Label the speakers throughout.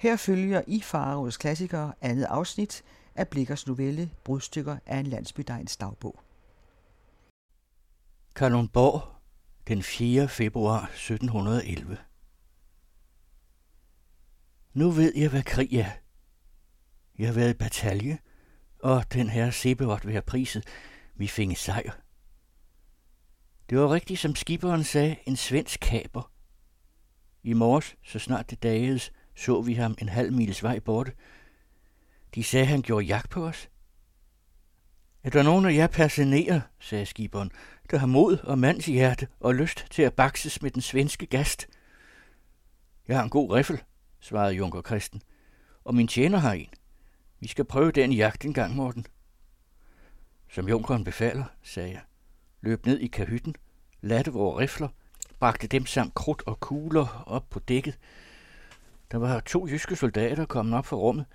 Speaker 1: Her følger i Faros klassikere andet afsnit af Blikkers novelle Brudstykker af en landsbydegns dagbog.
Speaker 2: Kalundborg, den 4. februar 1711. Nu ved jeg, hvad krig er. Jeg har været i batalje, og den her Sebeot vil have priset. Vi fik sejr. Det var rigtigt, som skiberen sagde, en svensk kaber. I morges, så snart det dagedes, så vi ham en halv miles vej borte. De sagde, han gjorde jagt på os. Er der nogen af jer personerer, sagde skiberen, der har mod og mandshjerte og lyst til at bakses med den svenske gast? Jeg har en god riffel, svarede Junker Kristen, og min tjener har en. Vi skal prøve den jagt en gang, Morten. Som Junkeren befaler, sagde jeg. Løb ned i kahytten, latte vores rifler, bragte dem samt krudt og kugler op på dækket. Der var to jyske soldater kommet op fra rummet.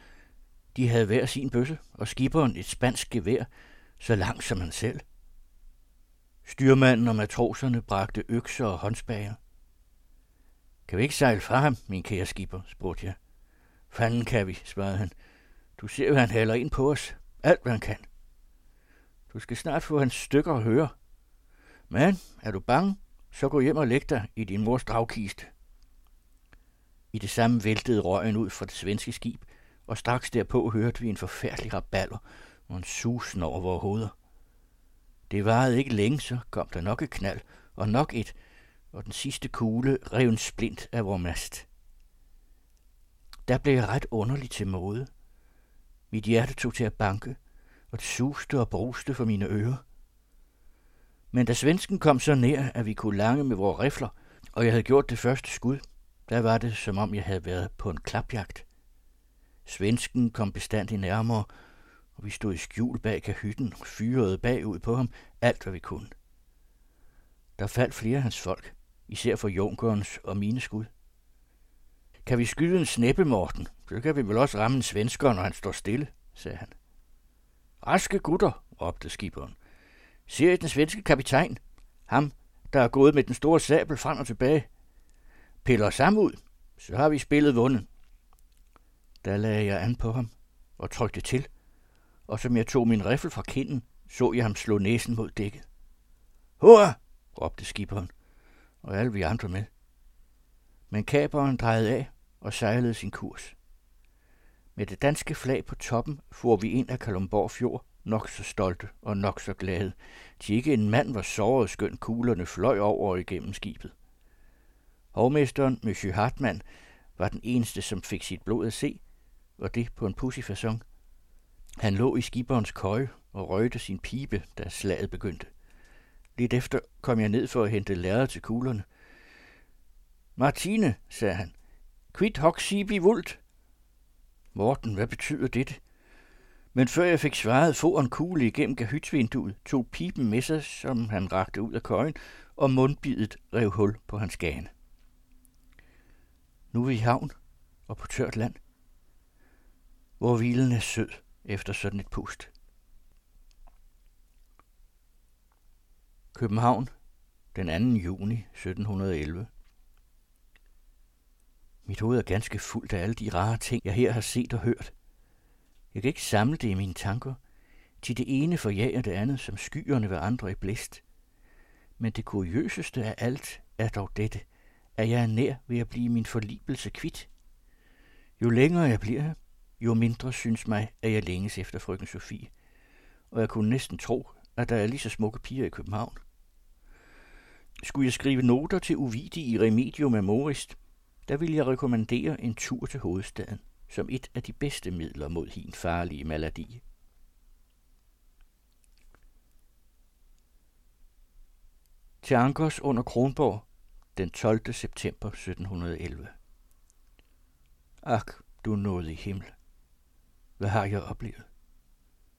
Speaker 2: De havde hver sin bøsse, og skiberen et spansk gevær, så langt som han selv. Styrmanden og matroserne bragte økser og håndsbager. Kan vi ikke sejle fra ham, min kære skipper, spurgte jeg. Fanden kan vi, svarede han. Du ser jo, han haler ind på os. Alt, hvad han kan. Du skal snart få hans stykker at høre. Men er du bange, så gå hjem og læg dig i din mors dragkiste. I det samme væltede røgen ud fra det svenske skib, og straks derpå hørte vi en forfærdelig raballer og en susen over vores hoveder. Det varede ikke længe, så kom der nok et knald, og nok et, og den sidste kugle rev en splint af vores mast. Der blev jeg ret underligt til mode. Mit hjerte tog til at banke, og det suste og bruste for mine ører. Men da svensken kom så nær, at vi kunne lange med vores rifler, og jeg havde gjort det første skud, der var det, som om jeg havde været på en klapjagt. Svensken kom bestandigt nærmere, og vi stod i skjul bag kahytten og fyrede bagud på ham alt, hvad vi kunne. Der faldt flere af hans folk, især for Junkerens og mine skud. Kan vi skyde en snæppe, Morten? Så kan vi vel også ramme en svensker, når han står stille, sagde han. Raske gutter, råbte skiberen. Ser I den svenske kaptajn? Ham, der er gået med den store sabel frem og tilbage. Piller sammen ud, så har vi spillet vundet. Der lagde jeg an på ham og trykte til, og som jeg tog min riffel fra kinden, så jeg ham slå næsen mod dækket. Hurra! råbte skiberen, og alle vi andre med. Men kaberen drejede af og sejlede sin kurs. Med det danske flag på toppen for vi ind af Kalumborg Fjord, nok så stolte og nok så glade, til ikke en mand var såret, skønt kuglerne fløj over og igennem skibet. Hovmesteren, Monsieur Hartmann, var den eneste, som fik sit blod at se, og det på en pussy façon. Han lå i skiberens køje og røgte sin pibe, da slaget begyndte. Lidt efter kom jeg ned for at hente lærred til kuglerne. Martine, sagde han, quid hoc sibi vult? Morten, hvad betyder det? Men før jeg fik svaret, få en kugle igennem kahytsvinduet, tog pipen med sig, som han rakte ud af køjen, og mundbidet rev hul på hans gane. Nu er vi i havn og på tørt land, hvor hvilen er sød efter sådan et pust. København, den 2. juni 1711. Mit hoved er ganske fuldt af alle de rare ting, jeg her har set og hørt. Jeg kan ikke samle det i mine tanker, til det ene forjager det andet, som skyerne ved andre i blæst. Men det kuriøseste af alt er dog dette, at jeg er nær ved at blive min forlibelse kvit. Jo længere jeg bliver her, jo mindre synes mig, at jeg længes efter frøken Sofie, og jeg kunne næsten tro, at der er lige så smukke piger i København. Skulle jeg skrive noter til Uvidi i Remedium Amorist, der vil jeg rekommendere en tur til hovedstaden som et af de bedste midler mod hin farlige maladi. Til Ankers under Kronborg den 12. september 1711. Ak, du nåede i himmel. Hvad har jeg oplevet?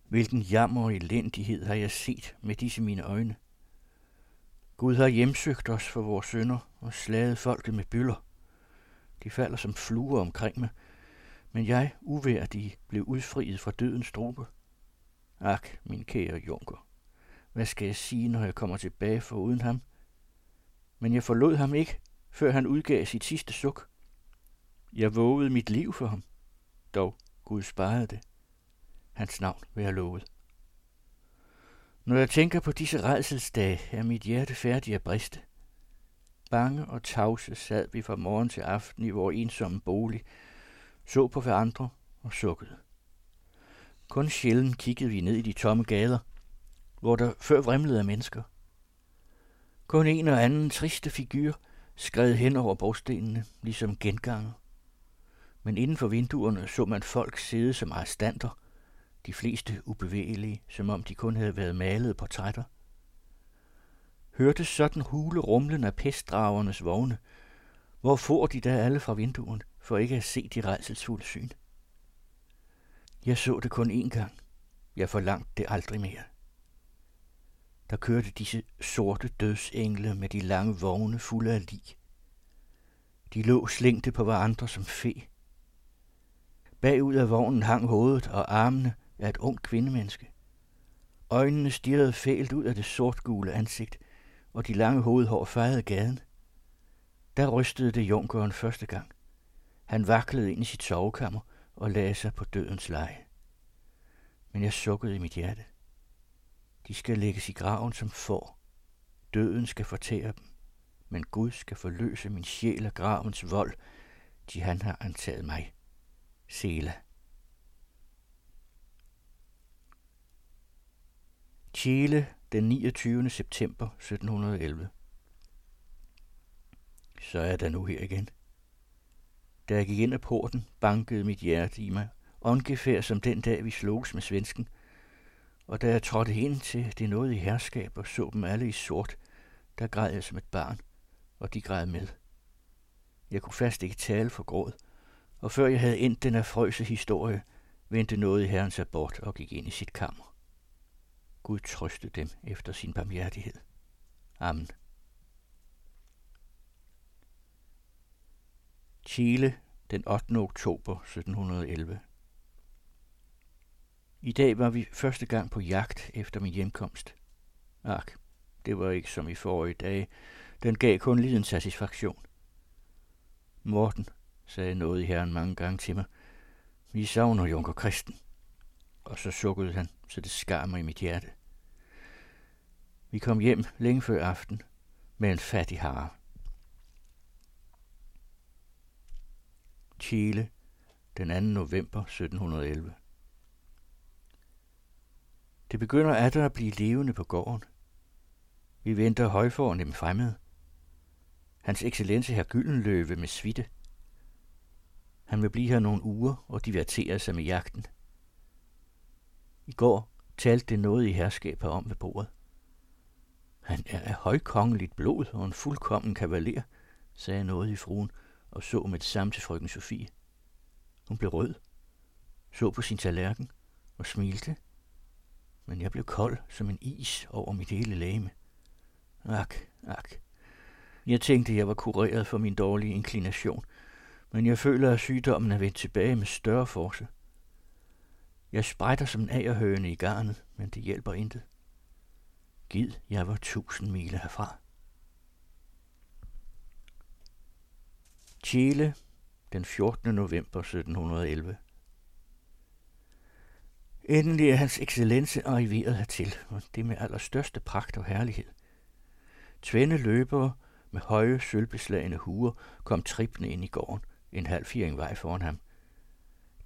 Speaker 2: Hvilken jammer og elendighed har jeg set med disse mine øjne? Gud har hjemsøgt os for vores sønder og slaget folket med byller. De falder som fluer omkring mig, men jeg, uværdig, blev udfriet fra dødens strupe. Ak, min kære junker, hvad skal jeg sige, når jeg kommer tilbage for uden ham? Men jeg forlod ham ikke, før han udgav sit sidste suk. Jeg vågede mit liv for ham. Dog Gud sparede det. Hans navn vil jeg lovet. Når jeg tænker på disse redselsdage, er mit hjerte færdig at briste. Bange og tavse sad vi fra morgen til aften i vores ensomme bolig, så på hverandre og sukkede. Kun sjældent kiggede vi ned i de tomme gader, hvor der før vrimlede af mennesker. Kun en og anden triste figur skred hen over brostenene, ligesom genganger. Men inden for vinduerne så man folk sidde som arrestanter, de fleste ubevægelige, som om de kun havde været malet portrætter. Hørtes sådan hule rumlen af pestdragernes vogne, hvor får de da alle fra vinduerne, for ikke at se de rejselsfulde syn? Jeg så det kun én gang. Jeg forlangte det aldrig mere. Der kørte disse sorte dødsengle med de lange vogne fulde af lig. De lå slængte på hverandre som fe. Bagud af vognen hang hovedet og armene af et ung kvindemenneske. Øjnene stirrede fælt ud af det sortgule ansigt, og de lange hovedhår fejrede gaden. Der rystede det junkeren første gang. Han vaklede ind i sit sovekammer og lagde sig på dødens leje. Men jeg sukkede i mit hjerte. De skal lægges i graven som får. Døden skal fortære dem, men Gud skal forløse min sjæl af gravens vold, de han har antaget mig. Sela. Chile den 29. september 1711. Så er der nu her igen. Da jeg gik ind ad porten, bankede mit hjerte i mig, ungefær som den dag, vi slogs med svensken. Og da jeg trådte ind til det noget i herskab og så dem alle i sort, der græd jeg som et barn, og de græd med. Jeg kunne fast ikke tale for gråd, og før jeg havde endt den afrøse historie, vendte noget i herren sig bort og gik ind i sit kammer. Gud trøste dem efter sin barmhjertighed. Amen. Chile den 8. oktober 1711. I dag var vi første gang på jagt efter min hjemkomst. Ak, det var ikke som i forrige dage. Den gav kun liden satisfaktion. Morten sagde noget i herren mange gange til mig. Vi savner Junker Kristen. Og så sukkede han, så det skar mig i mit hjerte. Vi kom hjem længe før aften med en fattig hare. Chile, den 2. november 1711. Det begynder at at blive levende på gården. Vi venter højforen dem fremmede. Hans excellence her Gyldenløve med svitte. Han vil blive her nogle uger og divertere sig med jagten. I går talte det noget i herskab om ved bordet. Han er af højkongeligt blod og en fuldkommen kavaler, sagde noget i fruen og så med det samme til frøken Sofie. Hun blev rød, så på sin tallerken og smilte, men jeg blev kold som en is over mit hele læme. Ak, ak. Jeg tænkte, jeg var kureret for min dårlige inklination, men jeg føler, at sygdommen er vendt tilbage med større force. Jeg sprætter som en agerhøne i garnet, men det hjælper intet. Gid, jeg var tusind mile herfra. Chile, den 14. november 1711. Endelig er hans excellence arriveret hertil, og det med allerstørste pragt og herlighed. Tvende løbere med høje, sølvbeslagende huer kom trippende ind i gården, en halv firing vej foran ham.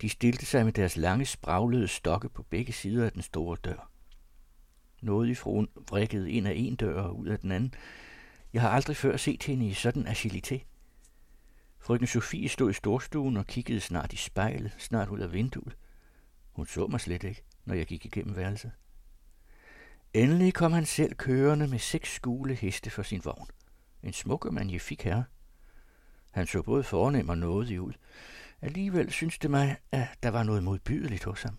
Speaker 2: De stilte sig med deres lange, spraglede stokke på begge sider af den store dør. Noget i fruen vrikkede ind af en dør og ud af den anden. Jeg har aldrig før set hende i sådan agilitet. Frøken Sofie stod i storstuen og kiggede snart i spejlet, snart ud af vinduet. Hun så mig slet ikke, når jeg gik igennem værelset. Endelig kom han selv kørende med seks skule heste for sin vogn. En smuk og magnifik herre. Han så både fornem og nådig ud. Alligevel syntes det mig, at der var noget modbydeligt hos ham.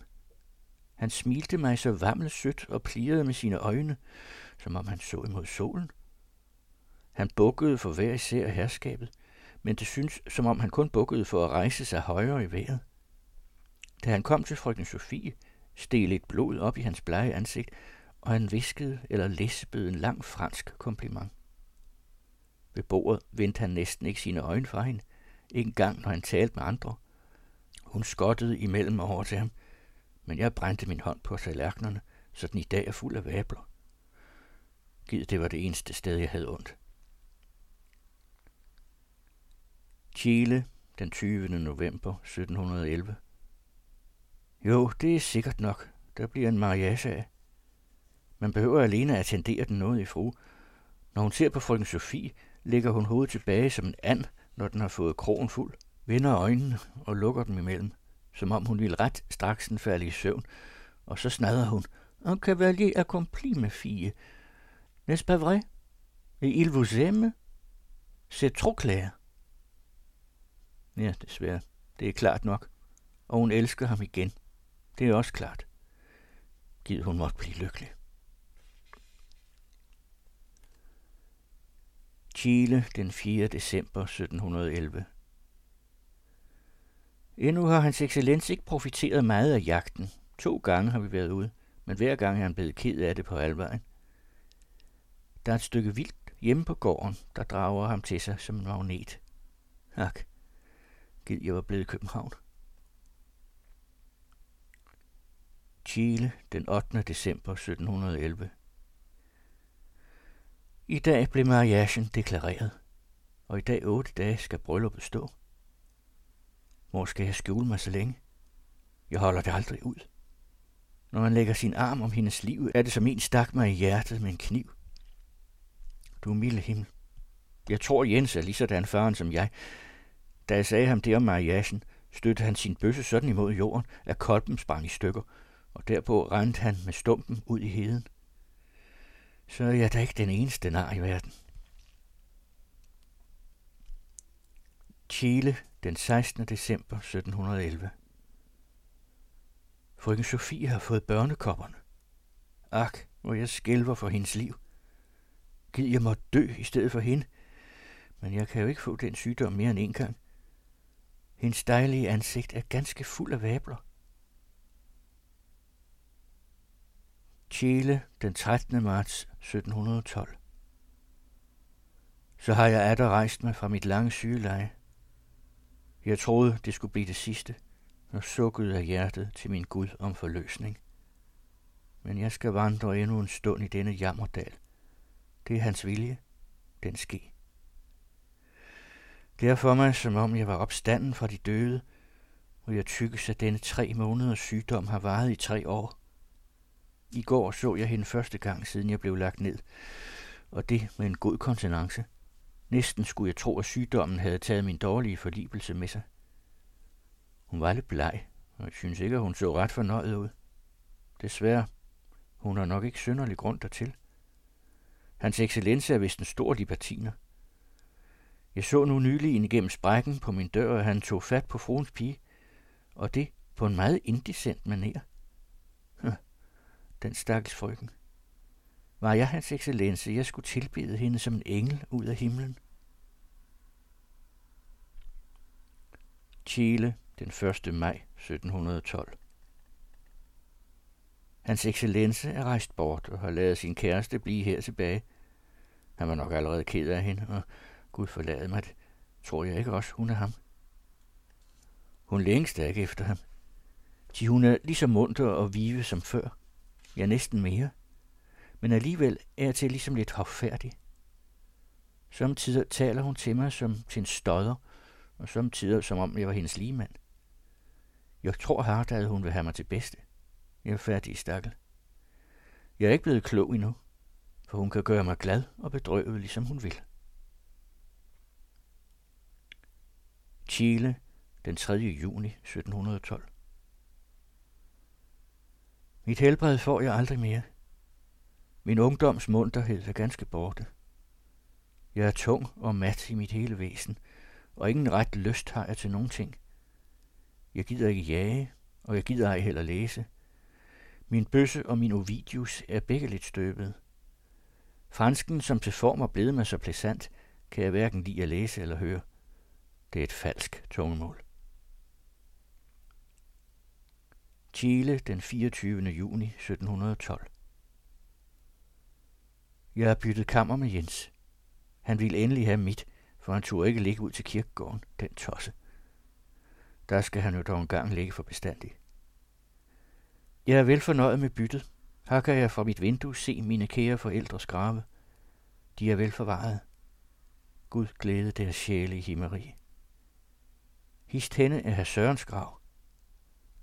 Speaker 2: Han smilte mig så vammelsødt og plirede med sine øjne, som om han så imod solen. Han bukkede for hver især herskabet, men det syntes, som om han kun bukkede for at rejse sig højere i vejret. Da han kom til frøken Sofie, steg lidt blod op i hans blege ansigt, og han viskede eller lispede en lang fransk kompliment. Ved bordet vendte han næsten ikke sine øjne fra hende, ikke engang når han talte med andre. Hun skottede imellem og over til ham, men jeg brændte min hånd på tallerkenerne, så den i dag er fuld af vabler. Gid det var det eneste sted, jeg havde ondt. Chile, den 20. november 1711. Jo, det er sikkert nok. Der bliver en mariage af. Man behøver alene at attendere den noget i fru. Når hun ser på frøken Sofie, lægger hun hovedet tilbage som en and, når den har fået krogen fuld, vender øjnene og lukker dem imellem, som om hun ville ret straks den falde i søvn, og så snader hun, Un cavalier accompli, med fille. N'est-ce pas vrai? Et il vous aime? C'est trop clair. Ja, desværre. Det er klart nok. Og hun elsker ham igen. Det er også klart. Gid hun måtte blive lykkelig. Chile den 4. december 1711. Endnu har hans excellens ikke profiteret meget af jagten. To gange har vi været ude, men hver gang er han blevet ked af det på alvejen. Der er et stykke vildt hjemme på gården, der drager ham til sig som en magnet. Ak, gid jeg var blevet i København. Chile den 8. december 1711. I dag blev mariagen deklareret, og i dag otte dage skal brylluppet stå. Hvor skal jeg skjule mig så længe? Jeg holder det aldrig ud. Når man lægger sin arm om hendes liv, er det som en stak mig i hjertet med en kniv. Du milde himmel. Jeg tror, Jens er lige sådan faren som jeg. Da jeg sagde ham det om mariagen, stødte han sin bøsse sådan imod jorden, at kolben sprang i stykker, og derpå rendte han med stumpen ud i heden. Så er jeg da ikke den eneste nar i verden. Chile den 16. december 1711. Frøken Sofie har fået børnekopperne. Ak, hvor jeg skælver for hendes liv. Gid jeg måtte dø i stedet for hende. Men jeg kan jo ikke få den sygdom mere end en gang. Hendes dejlige ansigt er ganske fuld af vabler. Chile den 13. marts 1712. Så har jeg atter rejst mig fra mit lange sygeleje. Jeg troede, det skulle blive det sidste, og sukkede af hjertet til min Gud om forløsning. Men jeg skal vandre endnu en stund i denne jammerdal. Det er hans vilje. Den ske. Det er for mig, som om jeg var opstanden fra de døde, og jeg tykkes, at denne tre måneders sygdom har varet i tre år. I går så jeg hende første gang, siden jeg blev lagt ned, og det med en god kontenance. Næsten skulle jeg tro, at sygdommen havde taget min dårlige forlibelse med sig. Hun var lidt bleg, og jeg synes ikke, at hun så ret fornøjet ud. Desværre, hun har nok ikke synderlig grund dertil. Hans excellence er vist en stor libertiner. Jeg så nu nylig ind igennem sprækken på min dør, at han tog fat på fruens pige, og det på en meget indecent maner. Den stakkels frøken. Var jeg hans excellence, jeg skulle tilbede hende som en engel ud af himlen. Chile, den 1. maj 1712. Hans excellence er rejst bort og har lavet sin kæreste blive her tilbage. Han var nok allerede ked af hende, og Gud forlade mig det. Tror jeg ikke også, hun er ham? Hun længes da ikke efter ham. De hun er lige så munter og vive som før. Ja, næsten mere. Men alligevel er jeg til ligesom lidt hoffærdig. Samtidig taler hun til mig som til en stodder, og samtidig som om jeg var hendes ligemand. Jeg tror hardt, at hun vil have mig til bedste. Jeg er færdig, stakkel. Jeg er ikke blevet klog endnu, for hun kan gøre mig glad og bedrøvet, ligesom hun vil. Chile, den 3. juni 1712. Mit helbred får jeg aldrig mere. Min ungdoms munterhed er ganske borte. Jeg er tung og mat i mit hele væsen, og ingen ret lyst har jeg til nogen ting. Jeg gider ikke jage, og jeg gider ej heller læse. Min bøsse og min Ovidius er begge lidt støbet. Fransken, som til form er blevet mig så plaisant, kan jeg hverken lide at læse eller høre. Det er et falsk tungemål. Chile den 24. juni 1712. Jeg har byttet kammer med Jens. Han ville endelig have mit, for han turde ikke ligge ud til kirkegården, den tosse. Der skal han jo dog engang ligge for bestandig. Jeg er vel fornøjet med byttet. Her kan jeg fra mit vindue se mine kære forældres grave. De er vel forvaret. Gud glæde deres sjæle i himmeri. Hist henne er herr Sørens grav.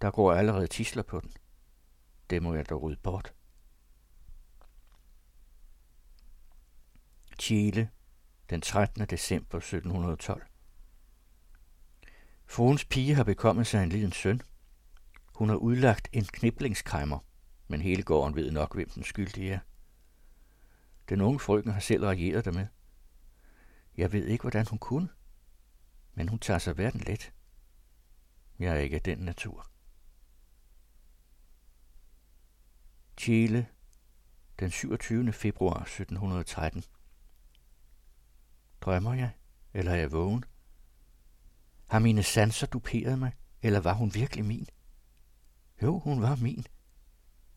Speaker 2: Der går allerede tisler på den. Det må jeg dog rydde bort. Chile, den 13. december 1712. Fruens pige har bekommet sig en lille søn. Hun har udlagt en kniblingskræmmer, men hele gården ved nok, hvem den skyldige er. Den unge frøken har selv reageret dermed. Jeg ved ikke, hvordan hun kunne, men hun tager sig verden let. Jeg er ikke af den natur. Chile, den 27. februar 1713. Drømmer jeg, eller er jeg vågen? Har mine sanser duperet mig, eller var hun virkelig min? Jo, hun var min.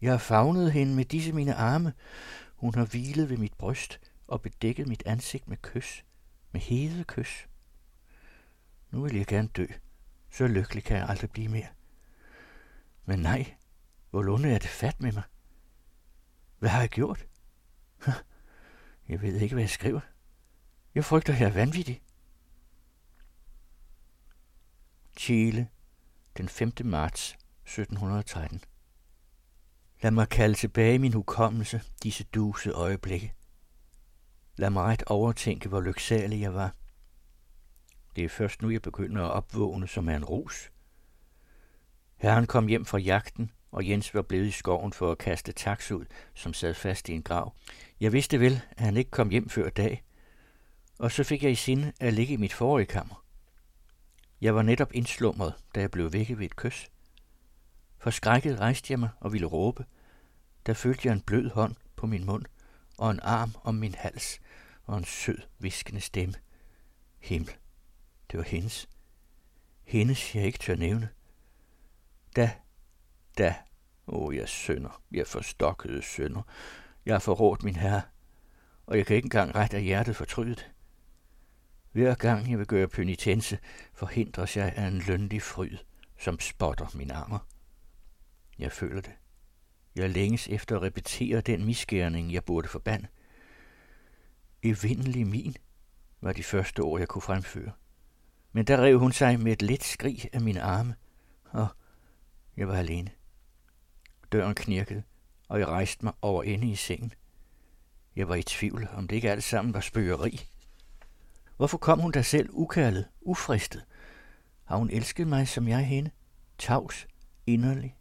Speaker 2: Jeg har favnet hende med disse mine arme. Hun har hvilet ved mit bryst og bedækket mit ansigt med kys, med hede kys. Nu vil jeg gerne dø. Så lykkelig kan jeg aldrig blive mere. Men nej, hvor lunde er det fat med mig? Hvad har jeg gjort? Jeg ved ikke, hvad jeg skriver. Jeg frygter, jeg er vanvittig. Chile, den 5. marts 1713. Lad mig kalde tilbage min hukommelse disse duse øjeblikke. Lad mig ret overtænke, hvor lyksalig jeg var. Det er først nu, jeg begynder at opvågne som er en rus. Herren kom hjem fra jagten, og Jens var blevet i skoven for at kaste taks ud, som sad fast i en grav. Jeg vidste vel, at han ikke kom hjem før dag, og så fik jeg i sinde at ligge i mit forrige kammer. Jeg var netop indslumret, da jeg blev vækket ved et kys. Forskrækket rejste jeg mig og ville råbe. Der følte jeg en blød hånd på min mund og en arm om min hals og en sød, viskende stemme. Himmel, det var hendes. Hendes, jeg ikke tør nævne. Da, da, åh, oh, jeg sønder, jeg forstokkede sønder. Jeg har forrådt min herre, og jeg kan ikke engang ret af hjertet fortryde det. Hver gang jeg vil gøre penitense, forhindres jeg af en lønlig fryd, som spotter min armer. Jeg føler det. Jeg længes efter at repetere den misgerning, jeg burde forbande. Evindelig min, var de første ord, jeg kunne fremføre. Men der rev hun sig med et let skrig af mine arme, og jeg var alene. Døren knirkede, og jeg rejste mig over inde i sengen. Jeg var i tvivl, om det ikke alt sammen var spøgeri. Hvorfor kom hun der selv ukaldet, ufristet? Har hun elsket mig, som jeg hende? Tavs, inderlig,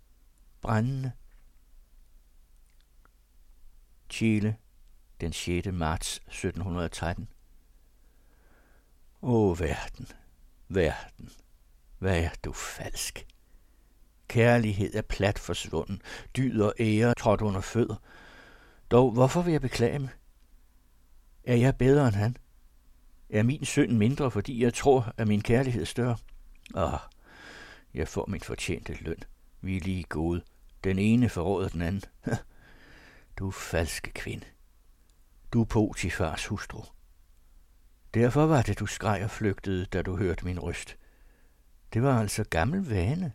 Speaker 2: brændende. Chile, den 6. marts 1713. Åh, verden, verden, hvad er du falsk? Kærlighed er plat forsvunden, dyd og ære trådt under fødder. Dog, hvorfor vil jeg beklage mig? Er jeg bedre end han? Er min synd mindre, fordi jeg tror, at min kærlighed er større? Ah, jeg får min fortjente løn. Vi er lige gode. Den ene forråder den anden. Du falske kvinde. Du er Potifars hustru. Derfor var det, du skreg og flygtede, da du hørte min røst. Det var altså gammel vane.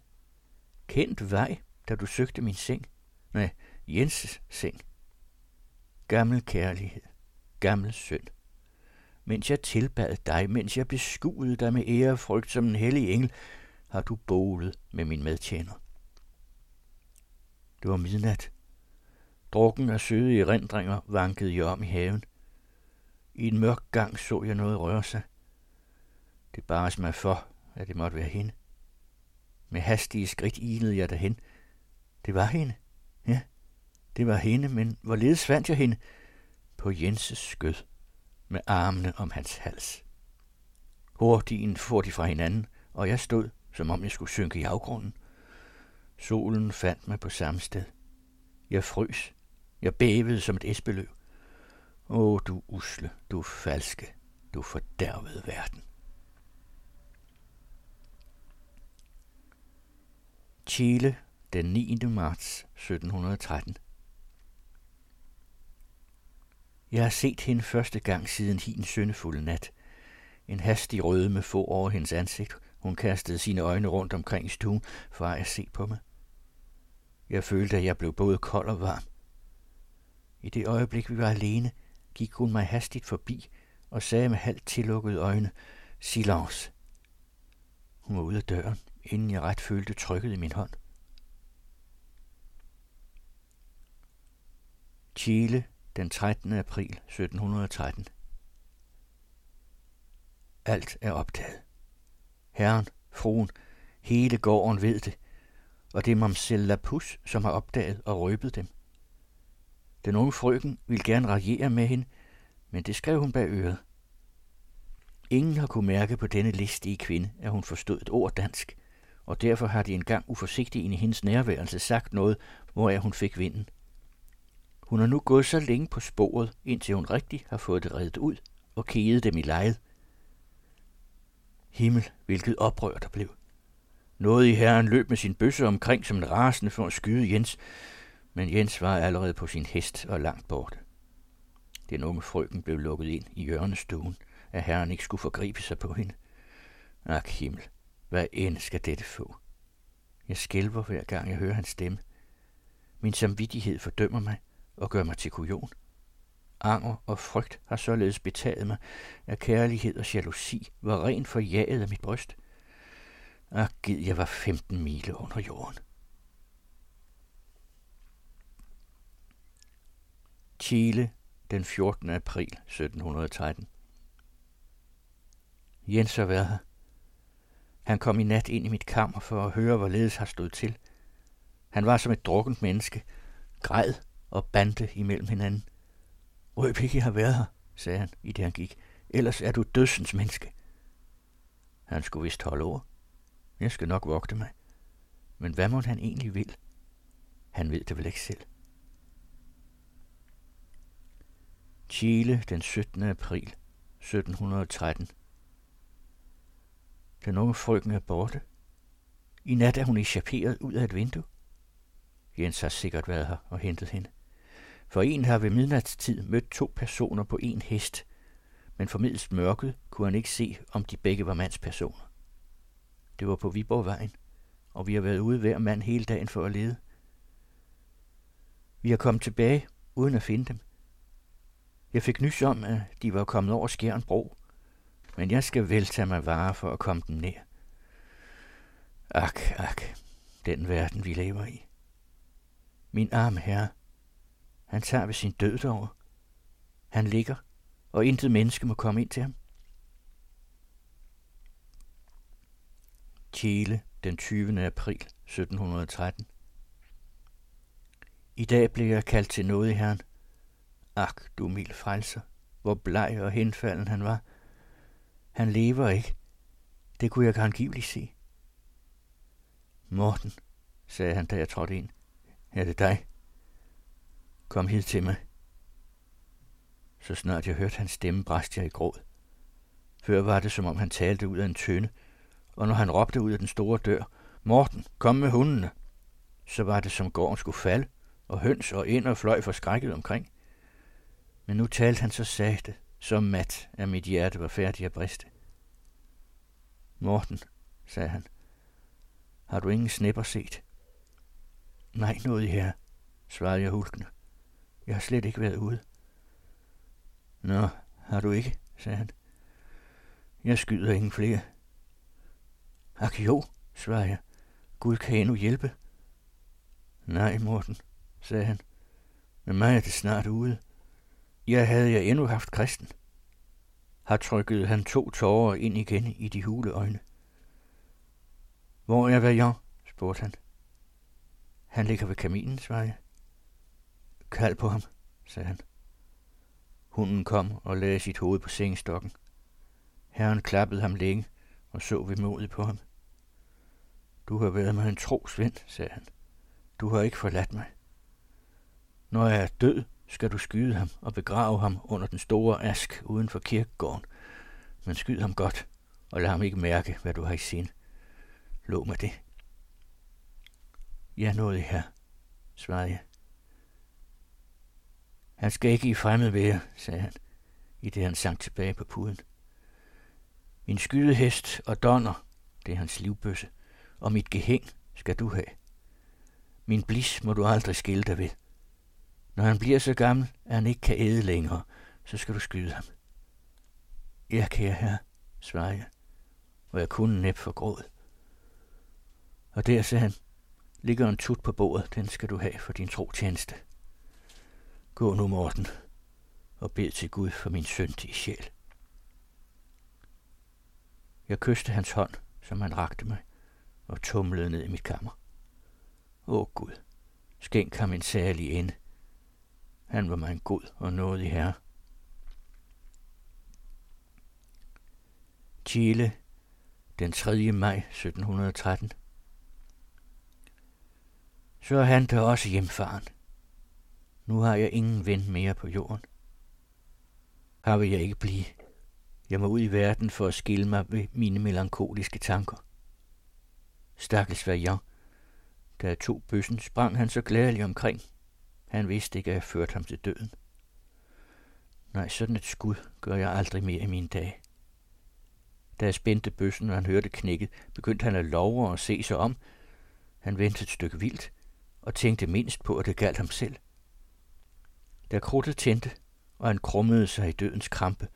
Speaker 2: Kendt vej, da du søgte min seng. Nej, Jenses seng. Gammel kærlighed. Gammel synd mens jeg tilbad dig, mens jeg beskuede dig med ære og frygt som en hellig engel, har du bolet med min medtjener. Det var midnat. Drukken af søde erindringer vankede jeg om i haven. I en mørk gang så jeg noget røre sig. Det bares mig for, at det måtte være hende. Med hastige skridt ilede jeg derhen. Det var hende. Ja, det var hende, men hvorledes fandt jeg hende? På Jenses skød med armene om hans hals. Hurtigt får de fra hinanden, og jeg stod, som om jeg skulle synke i afgrunden. Solen fandt mig på samme sted. Jeg frøs. Jeg bævede som et esbeløv. Åh, du usle, du falske, du fordærvede verden. Chile, den 9. marts 1713. Jeg har set hende første gang siden hin søndefulde nat. En hastig rødme få over hendes ansigt. Hun kastede sine øjne rundt omkring i stuen, for at se på mig. Jeg følte, at jeg blev både kold og varm. I det øjeblik, vi var alene, gik hun mig hastigt forbi og sagde med halvt tillukkede øjne, Silence. Hun var ude af døren, inden jeg ret følte trykket i min hånd. Chile, den 13. april 1713. Alt er optaget. Herren, fruen, hele gården ved det, og det er mamselle Lapus, som har opdaget og røbet dem. Den unge frøken ville gerne regere med hende, men det skrev hun bag øret. Ingen har kunne mærke på denne listige kvinde, at hun forstod et ord dansk, og derfor har de engang uforsigtigt i hendes nærværelse sagt noget, hvoraf hun fik vinden. Hun har nu gået så længe på sporet, indtil hun rigtig har fået det reddet ud og kædet dem i lejet. Himmel, hvilket oprør der blev. Noget i herren løb med sin bøsse omkring som en rasende for at skyde Jens, men Jens var allerede på sin hest og langt borte. Den unge frøken blev lukket ind i hjørnestuen, at herren ikke skulle forgribe sig på hende. Ak himmel, hvad end skal dette få? Jeg skælver hver gang jeg hører hans stemme. Min samvittighed fordømmer mig og gør mig til kujon. Anger og frygt har således betaget mig, at kærlighed og jalousi var rent forjaget af mit bryst. Ak, gid jeg var 15 mile under jorden. Chile, den 14. april 1713. Jens har været her. Han kom i nat ind i mit kammer for at høre, hvorledes har stået til. Han var som et drukkent menneske, græd og bandte imellem hinanden. Røb ikke, jeg har været her, sagde han, i det han gik. Ellers er du dødsens menneske. Han skulle vist holde ord. Jeg skal nok vogte mig. Men hvad må han egentlig vil? Han ved det vel ikke selv. Chile den 17. april 1713. Den unge frøken er borte. I nat er hun echaperet ud af et vindue. Jens har sikkert været her og hentet hende. For en har ved midnatstid mødt to personer på en hest, men formiddelst mørket kunne han ikke se, om de begge var mandspersoner. Det var på Viborgvejen, og vi har været ude hver mand hele dagen for at lede. Vi har kommet tilbage, uden at finde dem. Jeg fik nys om, at de var kommet over Skjern Bro, men jeg skal vel tage mig vare for at komme den ned. Ak, ak, den verden vi lever i. Min arme herre, han tager ved sin død over. Han ligger, og intet menneske må komme ind til ham. Chile, den 20. april 1713. I dag blev jeg kaldt til noget i Herren. Ak, du mild frelser, hvor bleg og henfalden han var. Han lever ikke. Det kunne jeg angiveligt se. Morten, sagde han, da jeg trådte ind. Er det dig? Kom hid til mig. Så snart jeg hørte hans stemme, brast jeg i gråd. Før var det, som om han talte ud af en tønde, og når han råbte ud af den store dør, Morten, kom med hundene, så var det, som gården skulle falde, og høns og ind og fløj forskrækket omkring. Men nu talte han så sagte, så mat, at mit hjerte var færdig at briste. Morten, sagde han, har du ingen snipper set? Nej, noget i her, svarede jeg hulkende. Jeg har slet ikke været ude. Nå, har du ikke, sagde han. Jeg skyder ingen flere. Ak jo, svarede jeg. Gud kan endnu hjælpe. Nej, Morten, sagde han. Men mig er det snart ude. Jeg havde jeg endnu haft kristen. Har trykket han to tårer ind igen i de hule øjne. Hvor er Vaillant? spurgte han. Han ligger ved kaminen, svarede jeg. Kald på ham, sagde han. Hunden kom og lagde sit hoved på sengestokken. Herren klappede ham længe og så vemodigt på ham. Du har været mig en trosvend, sagde han. Du har ikke forladt mig. Når jeg er død, skal du skyde ham og begrave ham under den store ask uden for kirkegården. Men skyd ham godt, og lad ham ikke mærke, hvad du har i sind. Lov med det. Ja, nåede her, svarede jeg. Han skal ikke i fremmed være, sagde han, i det han sank tilbage på puden. Min skydehest og donner, det er hans livbøsse, og mit gehæng skal du have. Min blis må du aldrig skille dig ved. Når han bliver så gammel, at han ikke kan æde længere, så skal du skyde ham. Ja, kære herre, svarede jeg, og jeg kunne næppe for gråd. Og der, sagde han, ligger en tut på bordet, den skal du have for din tro tjeneste. Gå nu, Morten, og bed til Gud for min i sjæl. Jeg kyste hans hånd, som han rakte mig, og tumlede ned i mit kammer. Åh Gud, skænk ham en særlig ende. Han var mig en god og nådig herre. Chile, den 3. maj 1713. Så er han der også hjemfaren. Nu har jeg ingen ven mere på jorden. Her vil jeg ikke blive. Jeg må ud i verden for at skille mig ved mine melankoliske tanker. Stakkels jeg. Da jeg tog bøssen, sprang han så glædelig omkring. Han vidste ikke, at jeg førte ham til døden. Nej, sådan et skud gør jeg aldrig mere i mine dage. Da jeg spændte bøssen, og han hørte knækket, begyndte han at love og se sig om. Han vendte et stykke vildt, og tænkte mindst på, at det galt ham selv. Da krudtet tændte, og han krummede sig i dødens krampe,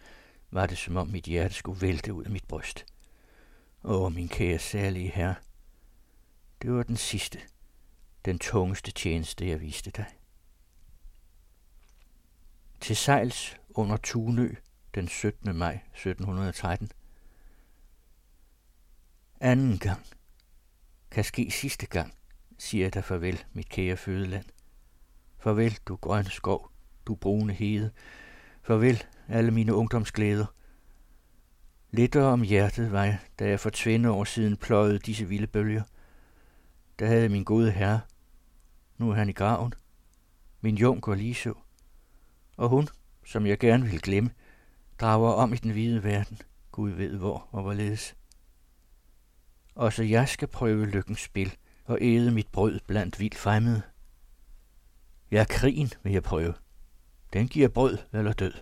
Speaker 2: var det som om mit hjerte skulle vælte ud af mit bryst. Åh, min kære særlige herre, det var den sidste, den tungeste tjeneste, jeg viste dig. Til sejls under Tunø den 17. maj 1713. Anden gang. Kan ske sidste gang, siger jeg dig farvel, mit kære fødeland. Farvel, du grønne skov, du brune hede. Farvel, alle mine ungdomsglæder. Lettere om hjertet var jeg, da jeg for tvinde år siden pløjede disse vilde bølger. Der havde min gode herre. Nu er han i graven. Min jung går lige så. Og hun, som jeg gerne vil glemme, drager om i den hvide verden. Gud ved hvor og hvorledes. Også jeg skal prøve lykkens spil og æde mit brød blandt vildt fremmede. Ja, krigen vil jeg prøve. Den giver brød eller død.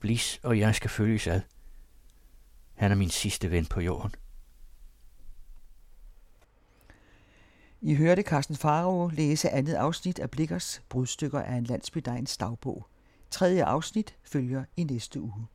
Speaker 2: Blis og jeg skal følges ad. Han er min sidste ven på jorden.
Speaker 1: I hørte Carsten Faro læse andet afsnit af Blikkers brudstykker af en landsbydegns dagbog. Tredje afsnit følger i næste uge.